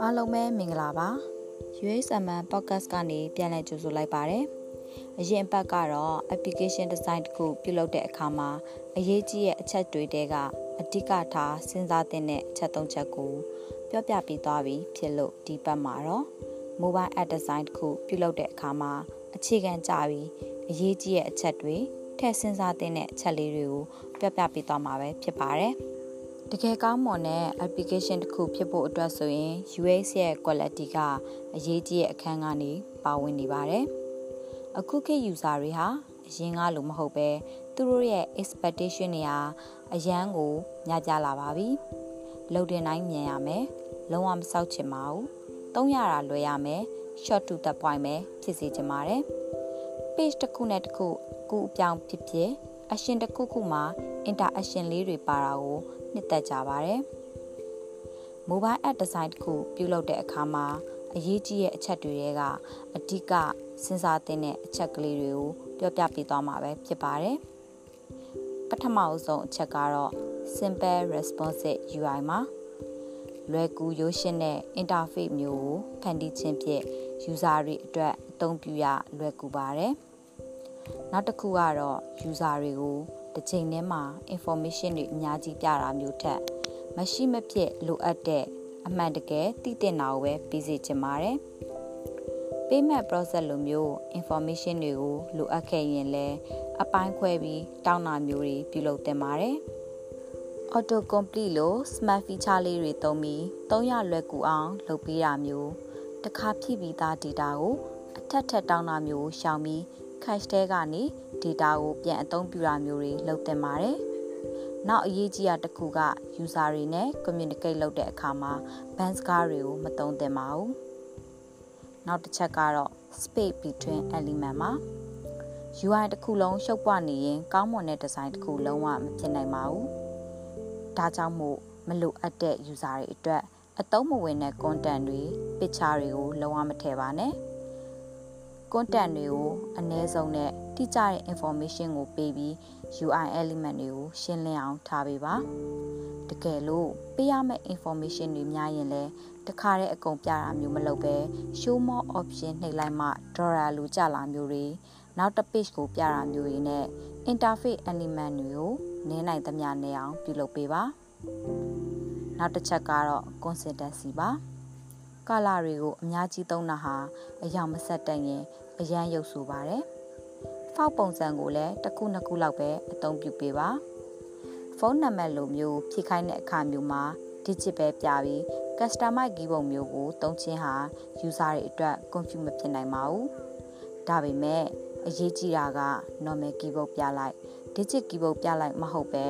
အားလုံးပဲမင်္ဂလာပါ USMN podcast ကနေပြန်လည်ကြိုဆိုလိုက်ပါတယ်အရင်ဘက်ကတော့ application design တစ်ခုပြုလုပ်တဲ့အခါမှာအရေးကြီးတဲ့အချက်တွေတဲကအဓိကထားစဉ်းစားတဲ့အချက်၃ချက်ကိုပြောပြပေးသွားပြီဖြစ်လို့ဒီဘက်မှာတော့ mobile app design တစ်ခုပြုလုပ်တဲ့အခါမှာအခြေခံကြပြီးအရေးကြီးတဲ့အချက်တွေ ထည့်စဉ်းစားတဲ့အချက်လေးတွေကိုပြောပြပေးသွားမှာပဲဖြစ်ပါတယ်။တကယ်ကောင်းမွန်တဲ့ application တစ်ခုဖြစ်ဖို့အတွက်ဆိုရင် UX ရဲ့ quality ကအရေးကြီးတဲ့အခန်းကနေပါဝင်နေပါတယ်။အခုခေတ် user တွေဟာအရင်ကလိုမဟုတ်ပဲသူတို့ရဲ့ expectation တွေဟာအရန်ကိုညကြလာပါပြီ။လုံတင်တိုင်းမြင်ရမယ်။လုံးဝမဆောက်ချင်ပါဘူး။သုံးရတာလွယ်ရမယ်။ short to the point ပဲဖြစ်စေချင်ပါတယ်။ page တစ်ခုနဲ့တစ်ခု ကူအပြောင်းဖြစ်ဖြစ်အရှင်တစ်ခုခုမှာ interaction လေးတွေပါတာကိုနှစ်သက်ကြပါတယ်။ mobile app design တစ်ခုပြုလုပ်တဲ့အခါမှာအရေးကြီးတဲ့အချက်တွေကအဓိကစဉ်းစားသင့်တဲ့အချက်ကလေးတွေကိုပြောပြပေးသွားမှာပဲဖြစ်ပါတယ်။ပထမအဆုံးအချက်ကတော့ simple responsive UI မှာလွယ်ကူရိုးရှင်းတဲ့ interface မျိုးကိုဖန်တီးခြင်းဖြင့် user တွေအတွက်အသုံးပြုရလွယ်ကူပါတယ်။ နောက်တစ်ခုကတော့ user တွေကိုတစ်ချိန်တည်းမှာ information တွေအများကြီးပြတာမျိုးထက်မရှိမဖြစ်လိုအပ်တဲ့အမှန်တကယ်သိတဲ့နာကိုပဲပြီးစီချင်ပါတယ်။ payment process လိုမျိုး information တွေကိုလိုအပ်ခဲ့ရင်လည်းအပိုင်းခွဲပြီးတောင်းတာမျိုးတွေပြုလုပ်သင့်ပါတယ်။ auto complete လို့ smart feature လေးတွေသုံးပြီးသုံးရလွယ်ကူအောင်လုပ်ပေးတာမျိုးတခါဖြည့်ပြီးသား data ကိုအထက်ထက်တောင်းတာမျိုးရှောင်ပြီး cache ထဲကနေ data ကိုပြန်အသုံးပြုတာမျိုးတွေလုပ်သင့်ပါတယ်။နောက်အရေးကြီးတာတစ်ခုက user တွေနဲ့ communicate လုပ်တဲ့အခါမှာ band စကားတွေကိုမသုံးသင့်ပါဘူး။နောက်တစ်ချက်ကတော့ space between element မှာ UI တစ်ခုလုံးရှုပ်ပွားနေရင်ကောင်းမွန်တဲ့ design တစ်ခုလုံးဝမဖြစ်နိုင်ပါဘူး။ဒါကြောင့်မို့မလိုအပ်တဲ့ user တွေအတွက်အသုံးမဝင်တဲ့ content တွေ picture တွေကိုလုံးဝမထည့်ပါနဲ့။ content တွေကိုအနည်းဆုံးနဲ့တိကျတဲ့ information ကိုပေးပြီး UI element တွေကိုရှင်းလင်းအောင်ထားပေးပါတကယ်လို့ပေးရမယ့် information တွေများရင်လည်းတခါတည်းအကုန်ပြတာမျိုးမလုပ်ပဲ show more option နှိပ်လိုက်မှ drawer လိုကြလာမျိုးတွေနောက်တစ် page ကိုပြတာမျိုးတွေနဲ့ interface element တွေကိုနင်းနိုင်သမျှနေအောင်ပြုလုပ်ပေးပါနောက်တစ်ချက်ကတော့ consistency ပါ ကာလာတွေကိုအများကြီးသုံးတာဟာအယောင်မဆက်တတ်ရင်အရန်ရုပ်ဆိုပါတယ်။ဖောက်ပုံစံကိုလည်းတစ်ခုနှစ်ခုလောက်ပဲအသုံးပြုပေးပါ။ဖုန်းနံပါတ်လိုမျိုးဖြည့်ခိုင်းတဲ့အခါမျိုးမှာ digit ပဲပြပြီး customize ကီးပုံမျိုးကိုသုံးခြင်းဟာ user တွေအတွက် confuse မဖြစ်နိုင်ပါဘူး။ဒါပေမဲ့အရေးကြီးတာက normal keyboard ပြလိုက် digit keyboard ပြလိုက်မဟုတ်ပဲ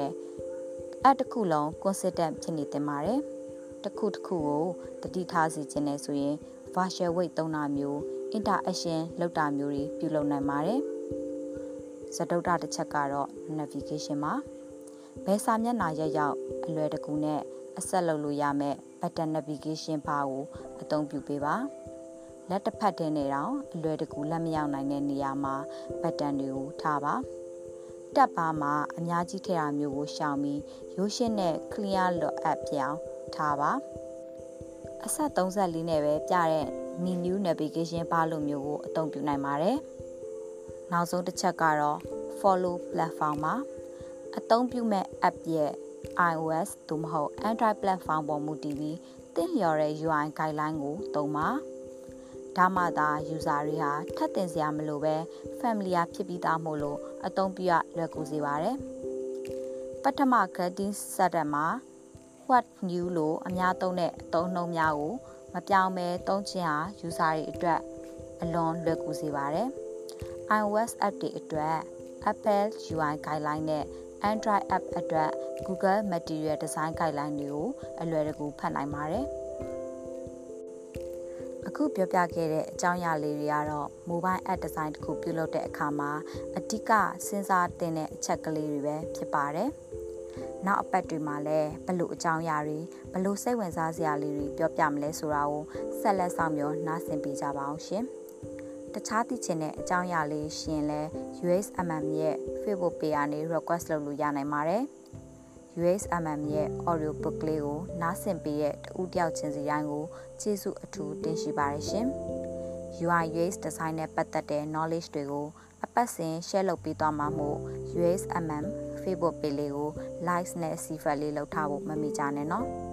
အဲ့တစ်ခုလုံး consistent ဖြစ်နေတင်ပါတယ်။ တစ်ခုတစ်ခုကိုတတိထားစီခြင်းနဲ့ဆိုရင် virtual weight သုံးတာမျိုး interaction လောက်တာမျိုးတွေပြုလုပ်နိုင်ပါတယ်။ဇဒုဒ္ဒတစ်ချက်ကတော့ navigation မှာဘယ်စာမျက်နှာရက်ရောက်အလွယ်တကူနဲ့အဆက်လုပ်လို့ရမယ့် button navigation bar ကိုအသုံးပြုပေးပါ။လက်တစ်ဖက်တည်းနဲ့တော့အလွယ်တကူလက်မရောက်နိုင်တဲ့နေရာမှာ button တွေကိုထားပါ။တပ်ပါမှာအများကြီးထည့်တာမျိုးကိုရှောင်ပြီးရိုးရှင်းတဲ့ clear look app ပြောင်း ထားပါ။အဆက်34နဲ့ပဲပြတဲ့ menu navigation bar လိုမျိုးကိုအသုံးပြုနိုင်ပါတယ်။နောက်ဆုံးတစ်ချက်ကတော့ follow platform မှာအသုံးပြုမဲ့ app ရဲ့ iOS သို့မဟုတ် Android platform ပေါ်မူတည်ပြီးသင်လျော်တဲ့ UI guideline ကိုသုံးပါဒါမှသာ user တွေဟာထပ်တင်စရာမလိုပဲ familiar ဖြစ်ပြီးသားမို့လို့အသုံးပြုရလွယ်ကူစေပါတယ်ပထမ grading setup မှာ what new လို့အများသုံးတဲ့အသုံးနှုန်းများကိုမပြောင်းမဲသုံးခြင်းဟာ user တွေအတွက်အလွန်လွယ်ကူစေပါတယ်။ iOS app တွေအတွက် Apple UI guideline နဲ့ Android app အတွက် Google Material Design Guideline တွေကိုအလွယ်တကူဖတ်နိုင်ပါတယ်။အခုပြောပြခဲ့တဲ့အကြောင်းအရာလေးတွေကတော့ mobile app design တစ်ခုပြုလုပ်တဲ့အခါမှာအဓိကစဉ်းစားသင့်တဲ့အချက်ကလေးတွေပဲဖြစ်ပါတယ်။ နောက်အပတ်တွေမှာလည်းဘလို့အကြောင်းအရာတွေဘလို့စိတ်ဝင်စားစရာလေးတွေပြောပြမလဲဆိုတာကိုဆက်လက်ဆောင်ပြောနားဆင်ပေးကြပါအောင်ရှင်တခြားသိချင်တဲ့အကြောင်းအရာလေးရှင်လဲ USMM ရဲ့ Facebook page ကနေ request လုပ်လို့ရနိုင်ပါတယ် USMM ရဲ့ audio book လေးကိုနားဆင်ပေးတဲ့တူတယောက်ချင်းစီတိုင်းကိုကျေးဇူးအထူးတင်ရှိပါတယ်ရှင် UI UX design နဲ့ပတ်သက်တဲ့ knowledge တွေကိုအပတ်စဉ် share လုပ်ပေးသွားမှာမို့ USMM Facebook page လေးကို like နဲ့ share လေးလုပ်ထားဖို့မမေ့ကြနဲ့နော်။